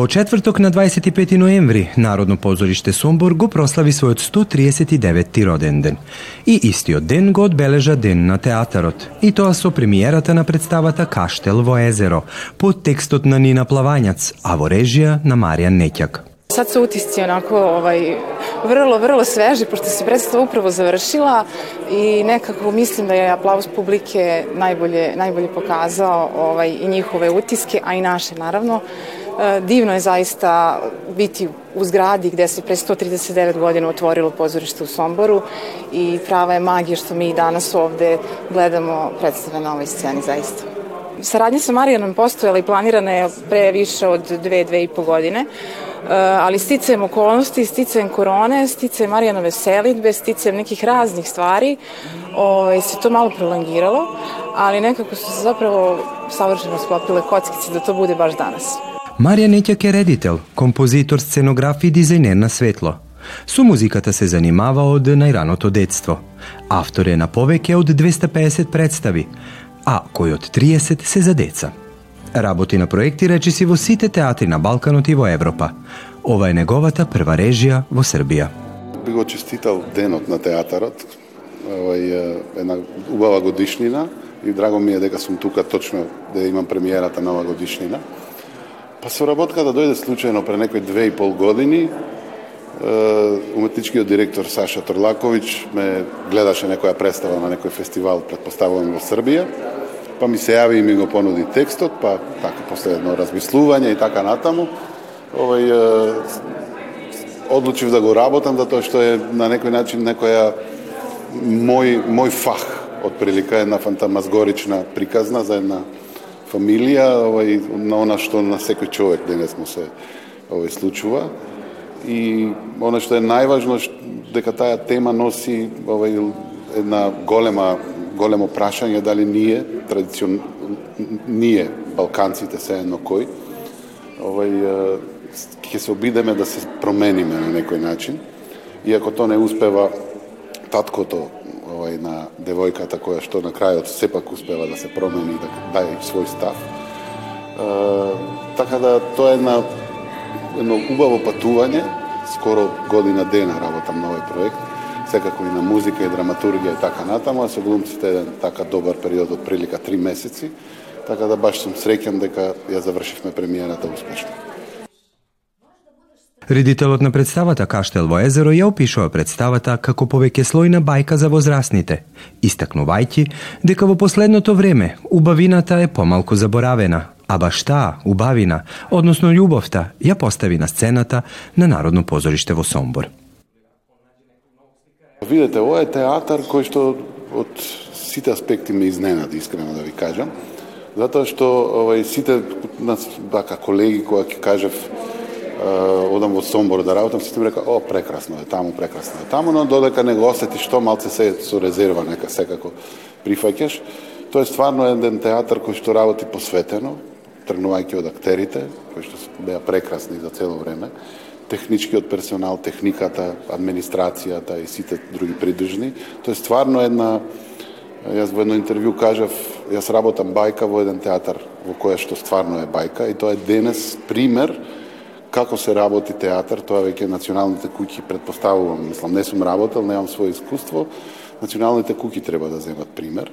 Во четврток на 25 ноември Народно позориште Сомбор го прослави својот 139 роден ден. И истиот ден го одбележа Ден на театарот, и тоа со премиерата на представата Каштел во езеро, под текстот на Нина Плавањац, а во режија на Маријан Неќак. Sad su utisci onako ovaj, vrlo, vrlo sveži, pošto se predstava upravo završila i nekako mislim da je aplauz publike najbolje, najbolje pokazao ovaj, i njihove utiske, a i naše naravno. E, divno je zaista biti u zgradi gde se pre 139 godina otvorilo pozorište u Somboru i prava je magija što mi danas ovde gledamo predstave na ovoj sceni zaista. Saradnja sa Marijanom postojala i planirana je pre više od dve, dve i po godine, e, ali sticajem okolnosti, sticajem korone, sticajem Marijanove selitbe, sticajem nekih raznih stvari, ovaj, se to malo prolongiralo, ali nekako su se zapravo savršeno sklopile kockice da to bude baš danas. Марија Неќак е редител, композитор, сценограф и дизајнер на светло. Со музиката се занимава од најраното детство. Автор е на повеќе од 250 представи, а кој од 30 се за деца. Работи на проекти речиси во сите театри на Балканот и во Европа. Ова е неговата прва режија во Србија. Би го честитал денот на театарот, овај една убава годишнина и драго ми е дека сум тука точно да имам премиерата на оваа годишнина. Па соработката да дојде случајно пре некои две и пол години. Уметничкиот директор Саша Торлаковиќ ме гледаше некоја представа на некој фестивал, предпоставувам во Србија па ми се јави и ми го понуди текстот, па така после едно размислување и така натаму, овој одлучив да го работам затоа што е на некој начин некоја мој мој фах од прилика една фантамазгорична приказна за една фамилија, овај на она што на секој човек денес му се овој случува. И она што е најважно дека таа тема носи овај една голема големо прашање дали ние, традицион... ние, балканците, се едно кој, овај, ќе се обидеме да се промениме на некој начин. Иако тоа не успева таткото овај, на девојката која што на крајот сепак успева да се промени да даде свој став. така да тоа е една едно убаво патување, скоро година дена работам на овој проект секако и на музика и драматургија и така натаму, а со глумците еден така добар период од прилика три месеци, така да баш сум среќен дека ја завршивме премиерата успешно. Редителот на представата Каштел во езеро ја опишува представата како повеќе слојна бајка за возрастните, истакнувајќи дека во последното време убавината е помалку заборавена, а баш таа, убавина, односно љубовта, ја постави на сцената на Народно позориште во Сомбор. Видете, ова е театар кој што од сите аспекти ме изненади, искрено да ви кажам. Затоа што овај сите нас бака колеги кои ќе кажав одам во Сомбор да работам, сите ми река, о, прекрасно е таму, прекрасно е таму, но додека не го осети што малце се со резерва нека секако прифаќаш. Тоа е стварно еден театар кој што работи посветено, тргнувајќи од актерите, кои што беа прекрасни за цело време техничкиот персонал, техниката, администрацијата и сите други придружни. Тоа е стварно една Јас во едно интервју кажав, јас работам бајка во еден театар во која што стварно е бајка и тоа е денес пример како се работи театар, тоа веќе националните куќи предпоставувам, мислам, не сум работел, немам своје искуство, националните куќи треба да земат пример.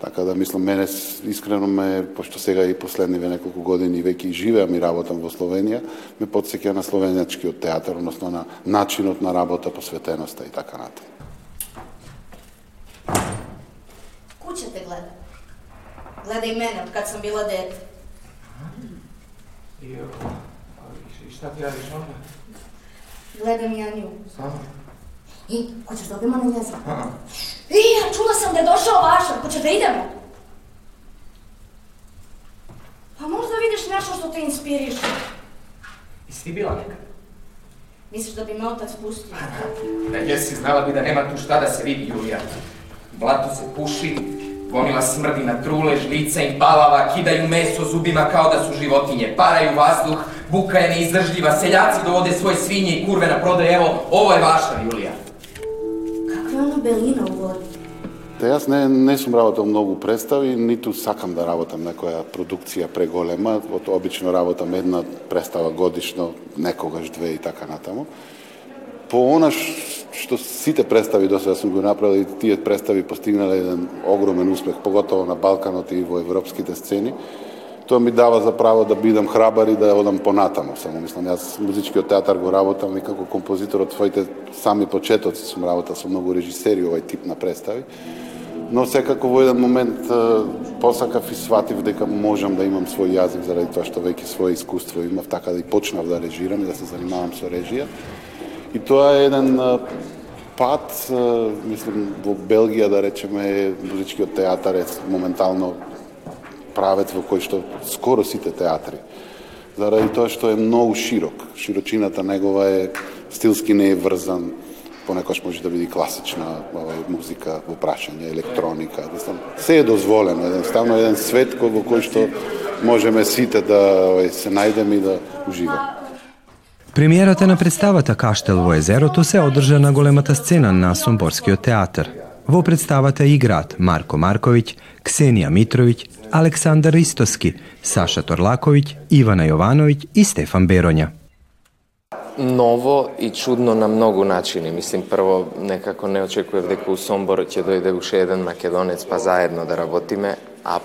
Така да мислам мене искрено ме пошто сега и последниве неколку години веќе живеам и работам во Словенија, ме потсеќа на словенјачкиот театар, односно на начинот на работа, посветеноста и така натаму. Куќа те гледа. Гледа и мене од кад сум била дете. И, шта ти радиш онда? Гледам ја нju. Само? И, hoćeš da odemo na jezero? I, ja čula sam da je došao Vašar, hoćeš da idemo? Pa možda vidiš nešto što te inspiriše. Jesi ti bila nekad? Misliš da bi me otac pustio? Da jesi, znala bi da nema tu šta da se vidi, Julija. Blato se puši, gomila smrdi na trule, žlica im palava, kidaju meso zubima kao da su životinje, paraju vazduh, buka je neizdržljiva, seljaci dovode svoje svinje i kurve na prodaj, evo, ovo je vaša, Julija ono belina u vodi. Те јас не, не сум работел многу представи, ниту сакам да работам некоја продукција преголема, од обично работам една представа годишно, некогаш две и така натаму. По она што сите представи до сега сум го направил и тие представи постигнале еден огромен успех, поготово на Балканот и во европските сцени, тоа ми дава за право да бидам храбар и да одам понатаму. Само мислам, јас музичкиот театар го работам и како композитор од своите сами почетоци сум работа со многу режисери овој тип на представи. Но секако во еден момент посакав и сватив дека можам да имам свој јазик заради тоа што веќе свое искуство имав, така да и почнав да режирам и да се занимавам со режија. И тоа е еден пат, мислам, во Белгија, да речеме, музичкиот театар е моментално правец во кој што скоро сите театри. Заради тоа што е многу широк. Широчината негова е стилски не е врзан, понекош може да биде класична овај музика во прашање, електроника, да се е дозволено, едноставно еден свет кој во кој што можеме сите да овај, се најдеме и да уживаме. Премиерата на представата Каштел во езерото се одржа на големата сцена на Сомборскиот театар. Во представата играат Марко Марковиќ, Ксенија Митровиќ, Александар Истоски, Саша Торлаковиќ, Ивана Јовановиќ и Стефан Бероња. Ново и чудно на многу начини. Мислим, прво, некако не очекував дека у Сомбор ќе дојде уште еден македонец, па заедно да работиме, а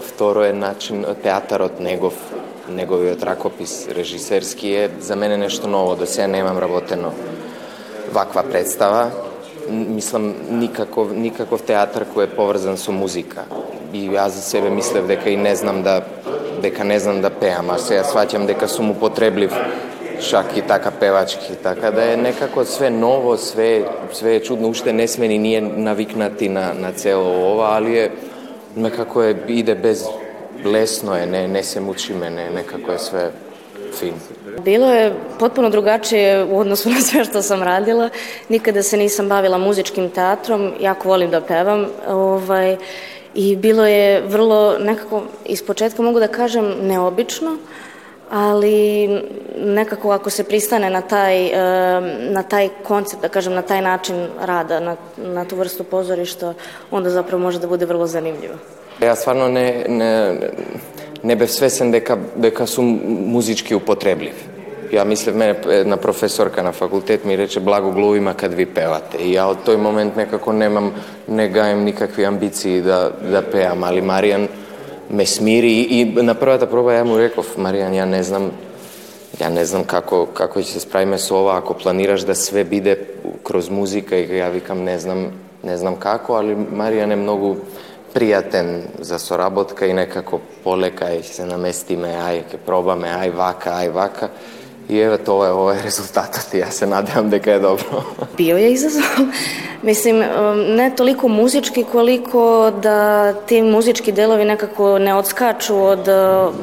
второ е начин театарот негов, неговиот ракопис режисерски е за мене нешто ново. До сега немам работено ваква представа. Мислам, никаков, никаков театар кој е поврзан со музика. И јас за себе мислев дека и не знам да дека не знам да пеам, а сега сваќам дека сум употреблив шак и така певачки, така да е некако све ново, све све е чудно, уште не сме ни ние навикнати на на цело ова, али е некако е иде без лесно е, не не се мучиме, не некако е све фин. Bilo je potpuno drugačije u odnosu na sve što sam radila. Nikada se nisam bavila muzičkim teatrom, jako volim da pevam. Ovaj, i bilo je vrlo nekako, iz početka mogu da kažem, neobično, ali nekako ako se pristane na taj, na taj koncept, da kažem, na taj način rada, na, na tu vrstu pozorišta, onda zapravo može da bude vrlo zanimljivo. Ja stvarno ne, ne, ne bев svesен дека, дека сум музички употреблив ја мислев мене една професорка на факултет ми рече благо глувима кад ви певате и ја од тој момент некако немам не гаем никакви амбиции да да пеам али Маријан ме смири и на првата проба ја му реков Маријан ја не знам ја не знам како како ќе се справиме со ова ако планираш да све биде кроз музика и ја викам не знам не знам како али Маријан е многу пријатен за соработка и некако полека и се наместиме, ај, ќе пробаме, ај вака, ај вака. И еве тоа е овој резултатот и јас се надевам дека е добро. Био je izazov. Mislim, ne toliko muzički koliko da ti muzički delovi nekako ne odskaču od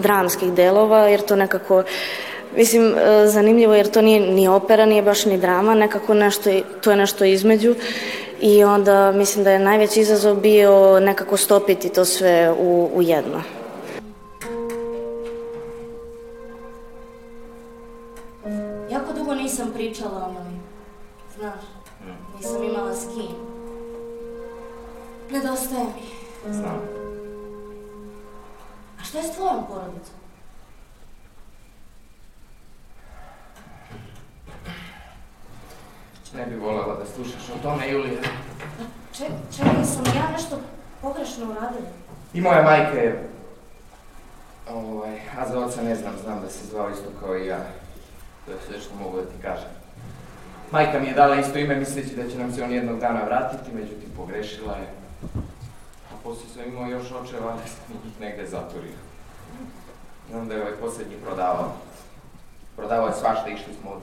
dramskih delova, jer to nekako Mislim, zanimljivo jer to nije ni opera, nije baš ni drama, nekako nešto, to je nešto između i onda mislim da je najveći izazov bio nekako stopiti to sve u, u jedno. Jako dugo nisam pričala o njoj. Znaš, nisam imala s kim. Nedostaje mi. Znam. A šta je s tvojom porodicom? Ne bi voljela da slušaš o tome, Julija. Če, čekaj, sam ja nešto pogrešno uradila? I moja majka je... Ovaj, a za oca ne znam, znam da se zvao isto kao i ja. To je sve što mogu da ti kažem. Majka mi je dala isto ime misleći da će nam se on jednog dana vratiti, međutim pogrešila je. A poslije sam imao još očeva, ali sam ih negde zaturio. Znam da je ovaj posljednji prodavao. Prodavao je svašta, išli smo od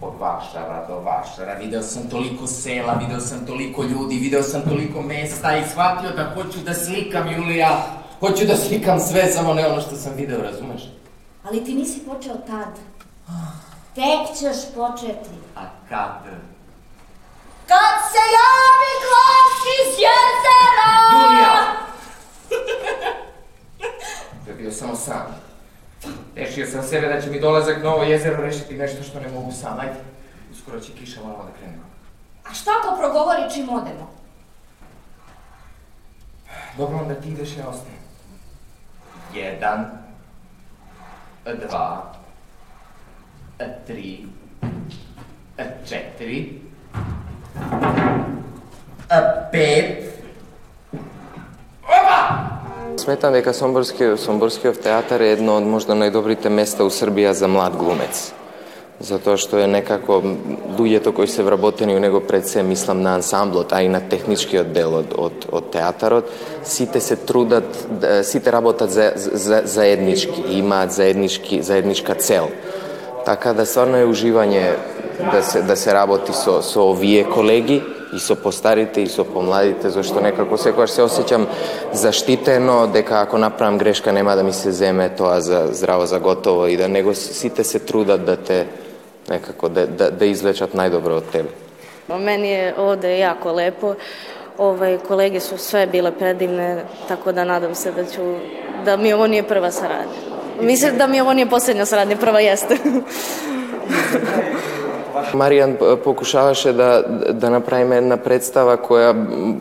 od Vašara do Vašara, video sam toliko sela, video sam toliko ljudi, video sam toliko mesta i shvatio da hoću da slikam, Julija. Hoću da slikam sve, samo ne ono što sam video, razumeš? Ali ti nisi počeo tad. Tek ćeš početi. A kad? Kad se javi glas iz jezera! Julija! to je bio samo san. Rešio sam sebe da će mi dolazak na ovo jezero rešiti nešto što ne mogu sam. Ajde, uskoro će kiša malo da krenemo. A šta ako progovori čim odemo? Dobro, onda ti ideš, ja ostajem. Jedan, dva, tri, četiri, pet! Сметам дека Сомборскиот Сомборскиот театар е едно од можда најдобрите места у Србија за млад глумец. Затоа што е некако луѓето кои се вработени у него пред се мислам на ансамблот, а и на техничкиот дел од, од, од театарот, сите се трудат, да, сите работат за, за, заеднички, имаат заеднички, заедничка цел. Така да стварно е уживање да се, да се работи со, со овие колеги, и со постарите и со помладите, зашто некако секогаш се осеќам заштитено дека ако направам грешка нема да ми се земе тоа за здраво за готово и да него сите се трудат да те некако да, да, да извлечат најдобро од тебе. Мени е овде јако лепо. Овај колеги су све биле предивне, така да надам се да ќе да ми ово не е прва сарадња. Мислам да ми ово не е последна сарадња, прва јесте. Маријан покушаваше да, да направиме една представа која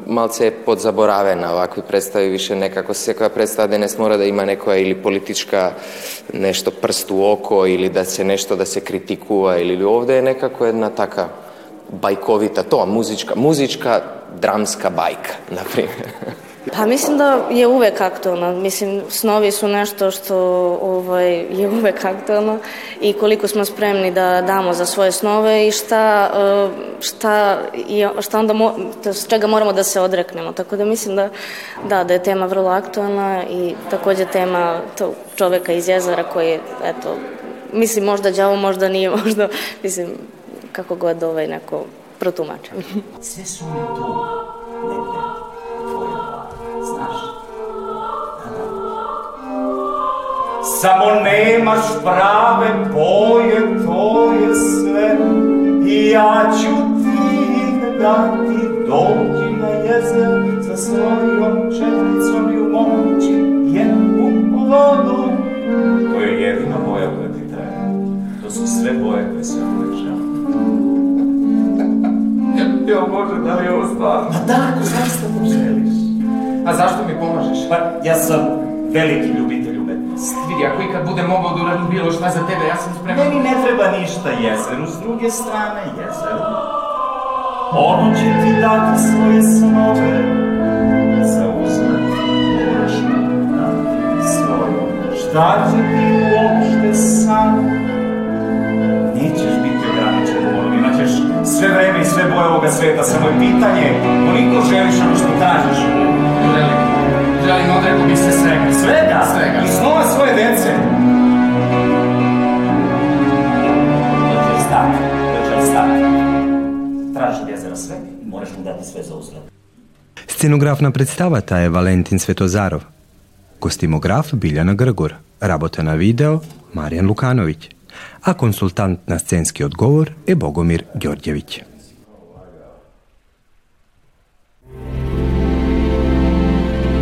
малце е подзаборавена. Овакви представи више некако секоја представа денес мора да има некоја или политичка нешто прст у око или да се нешто да се критикува или овде е некако една така бајковита, тоа музичка, музичка драмска бајка, например. Pa mislim da je uvek aktualno. Mislim, snovi su nešto što ovaj, je uvek aktualno i koliko smo spremni da damo za svoje snove i šta, eh, šta, šta onda, mo, s čega moramo da se odreknemo. Tako da mislim da, da, da je tema vrlo aktualna i takođe tema to, čoveka iz jezera koji je, eto, mislim možda đavo, možda nije, možda, mislim, kako god ovaj neko protumače. Sve su mi tu Samo nemaš prave boje, to je sve I ja ću ti dati Dođi na jezer sa svojom četnicom I u moći jednu vodu To je jedina boja koja ti treba To su sve boje koje se žele Jo, Bože, da li je ovo stvarno? Ma da, ako zaista to želiš. A zašto mi pomažeš? Pa, ja sam veliki ljubitelj Vidi, ako ikad bude mogao da uradim bilo šta za tebe, ja sam spreman. Meni ne treba ništa jezeru, s druge strane jezeru. Ono će ti dati svoje snove, za uzlet moraš dati svoje. Šta će ti uopšte san? Nećeš biti ograničen u ovom, imaćeš sve vreme i sve boje ovoga sveta, samo je pitanje koliko želiš ono što kažeš. Odreku bi se svega. Svega? Svega. I snova svoje dece? Dođe stati, dođe stati. Traži od jezera sve i moraš mu dati sve za uzgled. Scenograf на представата е Валентин Светозаров. Костимограф Билјана Гргор. Работа на видео Маријан Лукановиќ. А консултант на сценски одговор е Богомир Ѓорѓевиќ.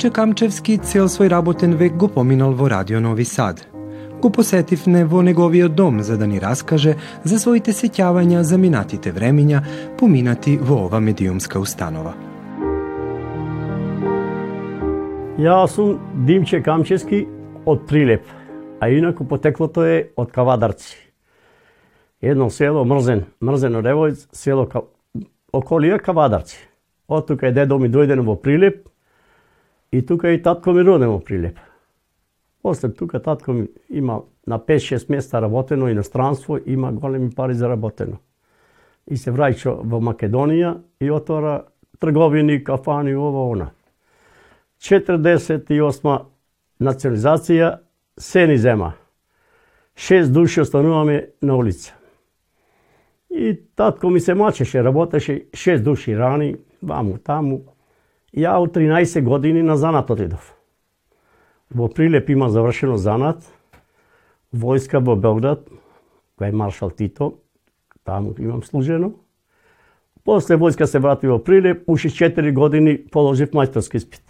Димче Камчевски цел свој работен век го поминал во Радио Нови Сад. Го посетивне во неговиот дом за да ни раскаже за своите сеќавања за минатите времиња поминати во ова медиумска установа. Јас сум Димче Камчевски од Прилеп, а инаку потеклото е од Кавадарци. Едно село Мрзен, Мрзено Ревојц, село околија Кавадарци. Од тука е дедо ми дојден во Прилеп, И тука и татко ми роден во Прилеп. После тука татко ми има на 5-6 места работено иностранство, има големи пари заработено. И се враќа во Македонија и отвора трговини, кафани, ова, она. 48 национализација се ни зема. Шест души остануваме на улица. И татко ми се мачеше, работеше шест души рани, ваму, таму. Ја од 13 години на занат отидов. Во Прилеп има завршено занат, војска во Белград, која е маршал Тито, таму имам служено. После војска се врати во Прилеп, уши 4 години положив мајсторски испит.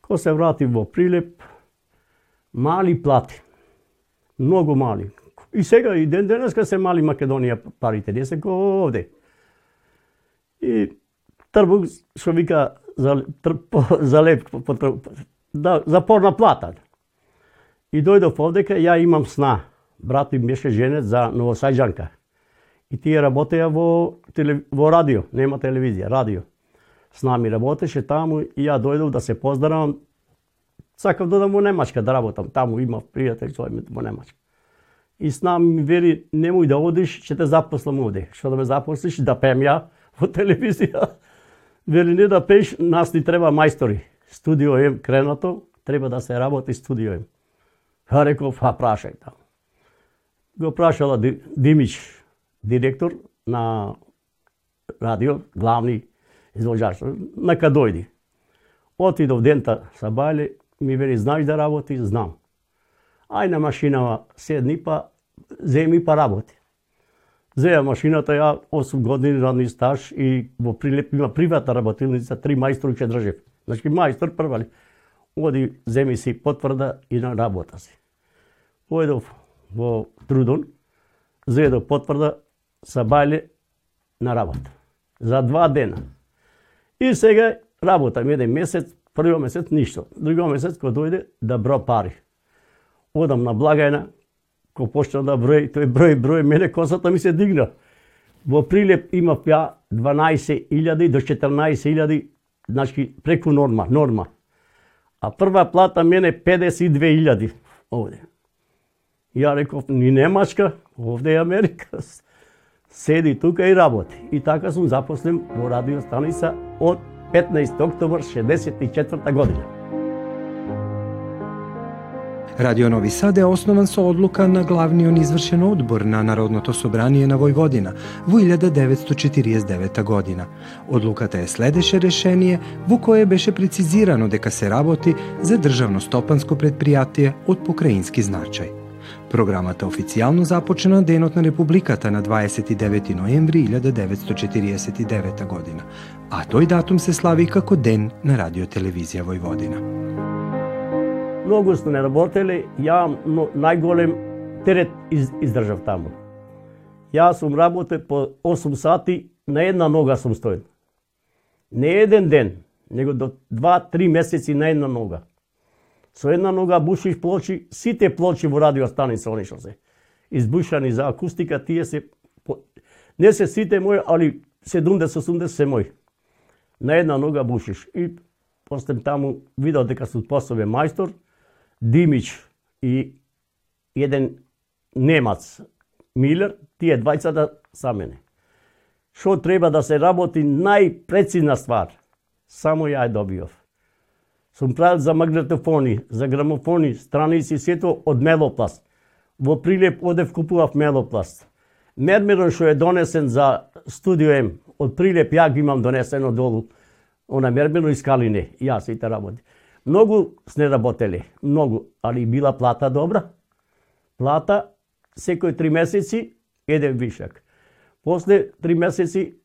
Ко се врати во Прилеп, мали плати. Многу мали. И сега и ден денеска се мали Македонија парите, не се овде. И трбук што вика за, за леп, по, по, да, за порна плата. И дојдов овдека, ја имам сна. Брат ми беше женет за Новосајджанка. И тие работеа во, теле, во радио, нема телевизија, радио. С нами работеше таму и ја дојдов да се поздравам. Сакав да одам во Немачка да работам. Таму има пријател свој во Немачка. И с нами ми вери, немој да одиш, ќе те запослам овде. Што да ме запослиш, да пеем ја во телевизија. Вели не да пееш, нас ни треба мајстори. Студио е, кренато, треба да се работи студио М. Ха реков, ха прашај таму. Го прашала Димич, директор на радио, главни извоđач, нека дојди. Отидов дента са Бајле, ми вели, знаеш да работи? Знам. Ај на машинава седни па, земи па работи. Зеја машината, ја 8 години радни стаж и во Прилеп има приватна работилница, три мајстори ќе држев. Значи мајстор првали. Оди, земи си потврда и на работа си. Поедов во Трудон, зедов потврда, са бајле на работа. За два дена. И сега работам еден месец, првиот месец ништо. другиот месец кога дојде да бро пари. Одам на благајна, ко почна да број, тој број, број, мене косата ми се дигна. Во Прилеп има ја 12.000 до 14.000, значи преку норма, норма. А прва плата мене 52.000 овде. Ја реков, ни Немачка, овде е Америка. Седи тука и работи. И така сум запослен во радиостаница од 15 октомвр 64 година. Радио Нови Сад е основан со одлука на главниот извршен одбор на Народното собрание на Војводина во 1949 година. Одлуката е следеше решение во кое беше прецизирано дека се работи за државно стопанско предпријатие од покраински значај. Програмата официјално започна денот на Републиката на 29 ноември 1949 година, а тој датум се слави како Ден на радиотелевизија Војводина. Многу сме не работеле, ја но, најголем терет из, издржав таму. Јас сум работе по 8 сати, на една нога сум стоен. Не еден ден, него до 2-3 месеци на една нога. Со една нога бушиш плочи, сите плочи во радиостаница они што се избушани за акустика, тие се не се сите мои, али 70-80 се мои. На една нога бушиш. И после таму видов дека сум способен мајстор, Димич и еден немац Милер, тие двајцата да са мене. Што треба да се работи најпрецизна ствар, само ја ја добиов сум правил за магнетофони, за грамофони, страници, сето од мелопласт. Во Прилеп одев купував мелопласт. Мермерон што е донесен за студио М, од Прилеп ја ги имам донесено долу. Она мермерон и скалине, јас сите работи. Многу сне работеле, многу, али била плата добра. Плата секој три месеци еден вишак. После три месеци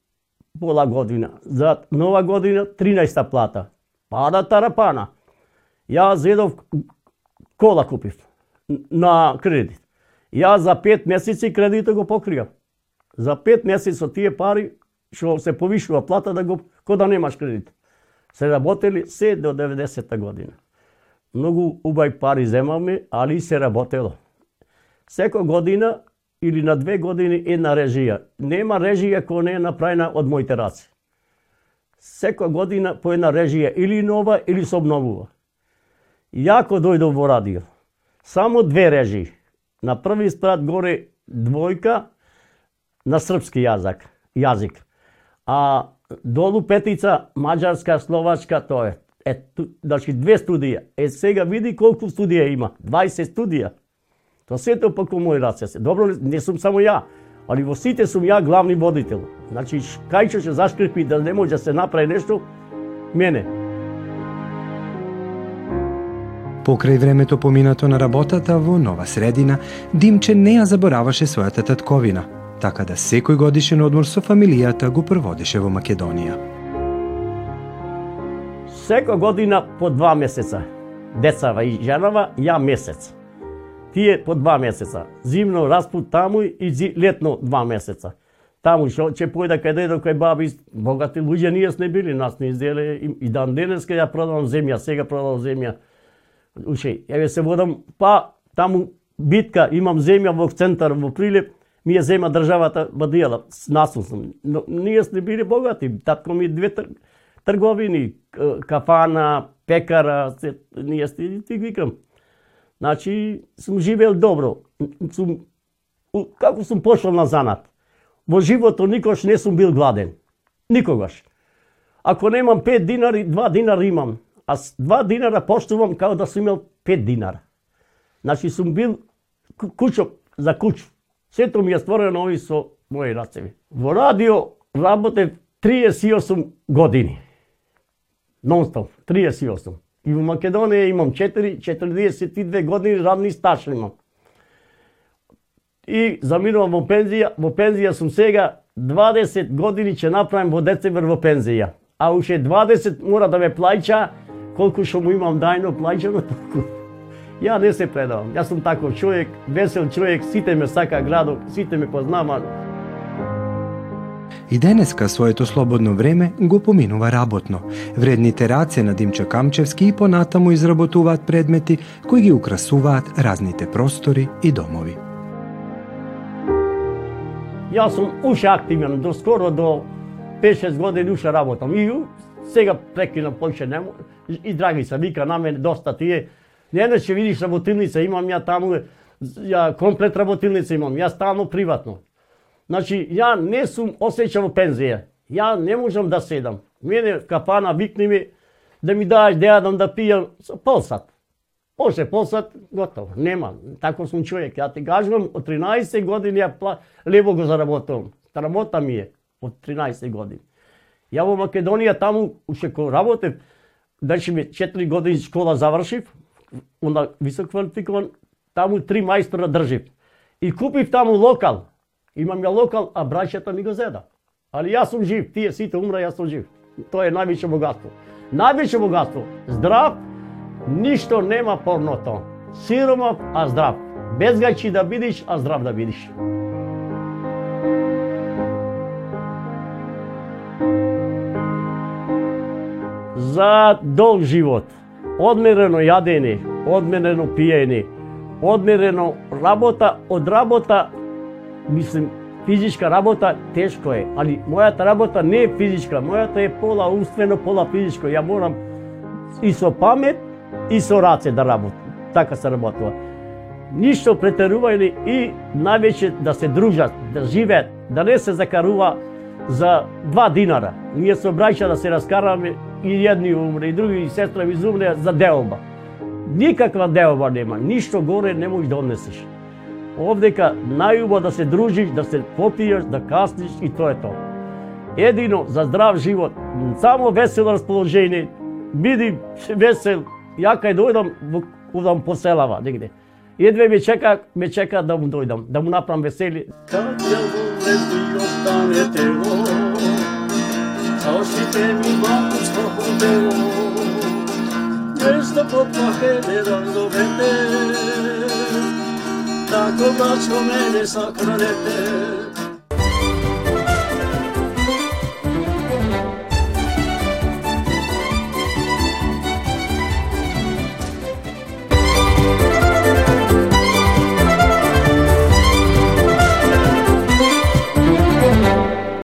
пола година. За нова година 13 плата. Пада тарапана. Ја зедов кола купив на кредит. Ја за пет месеци кредитот го покријав. За пет месеци со тие пари што се повишува плата да го кој да немаш кредит. Се работели се до 90-та година. Многу убај пари земавме, али се работело. Секо година или на две години една режија. Нема режија која не е направена од моите раци секоја година по една режија или нова или се обновува. Јако дојдов во радио. Само две режии. На први спрат горе двојка на српски јазик, јазик. А долу петица маđарска, словачка, тоа е. Е, ту, значи две студија. Е, сега види колку студија има. 20 студија. Тоа сето по мој раце се. Добро, не сум само ја. Али во сите сум ја главни водител. Значи, кај ќе зашкрпи да не може да се направи нешто, мене. Покрај времето поминато на работата во нова средина, Димче не ја забораваше својата татковина, така да секој годишен одмор со фамилијата го проводеше во Македонија. Секоја година по два месеца. Децава и женава, ја месец. Тие по два месеца. Зимно распут таму и летно два месеца. Таму што ќе појда кај дедо, кај баби, богати луѓе ние сме били, нас не изделе и, и дан денеска ја продавам земја, сега продавам земја. Уше, еве се водам, па таму битка, имам земја во центар во Прилеп, ми ја зема државата бадијала, насно сум. Но ние сме били богати, татко ми две тр... трговини, кафана, пекара, се, ние сте, ти викам. Значи, сум живел добро. Сум, како сум пошол на занат Во животот никош не сум бил гладен. Никогаш. Ако немам 5 динари, 2 динара имам. А 2 динара поштувам како да сум имал 5 динара. Значи сум бил кучок за куч. Сето ми е створено ови со мои рацеви. Во радио работев 38 години. Нонстоп, 38. И во Македонија имам 4, 42 години радни стаж имам и заминувам во пензија. Во пензија сум сега 20 години ќе направим во децемвр во пензија. А уште 20 мора да ме плаќа колку што му имам дајно плаќано толку. Ја не се предавам. Јас сум таков човек, весел човек, сите ме сака градот, сите ме познава. И денеска своето слободно време го поминува работно. Вредните раце на Димчо Камчевски и понатаму изработуваат предмети кои ги украсуваат разните простори и домови. Јас сум уште активен, до скоро до 5-6 години уште работам. И сега прекина повеќе не и драги се вика на мене доста тие. Не не ќе видиш работилница, имам ја таму ја комплет работилница имам, ја стално приватно. Значи, ја не сум осеќа пензија. Ја не можам да седам. Мене капана викни ми да ми даеш да јадам да пијам пол сат. После посат, готово, нема. Тако сум човек. Ја ти кажувам, од 13 години ја пла... лево го заработувам. Работа ми е од 13 години. Ја во Македонија таму уште кога работев, дачи ми 4 години школа завршив, онда висок квалификован, таму три мајстора држив. И купив таму локал. Имам ја локал, а браќата ми го зеда. Али јас сум жив, тие сите умра, јас сум жив. Тоа е највеќе богатство. Највеќе богатство. Здрав, Ништо нема порното. Сиромав, а здрав. Безгајчи да бидиш, а здрав да бидиш. За долг живот, одмерено јадење, одмерено пиење, одмерено работа, од работа, мислим, физичка работа тешко е, али мојата работа не е физичка, мојата е пола умствено, пола физичко. Ја морам и со памет и со раце да работам. Така се работува. Ништо претерувајни и највеќе да се дружат, да живеат, да не се закарува за два динара. Ние со браќа да се раскараме и едни умре, и други и сестра ми изумре за делба. Никаква делба нема, ништо горе не можеш да однесеш. Овдека најубо да се дружиш, да се попиеш, да касниш и тоа е тоа. Едино за здрав живот, само весело расположение, биди весел, Ја кај да дојдам, удам по селава негде. Едве ме чека, ме чека да му дојдам, да му направам весели. Каде и останете го, Саошите ми бабушко хубаво, Нешто поплахете да зовете, Тако бачко мене сакранете,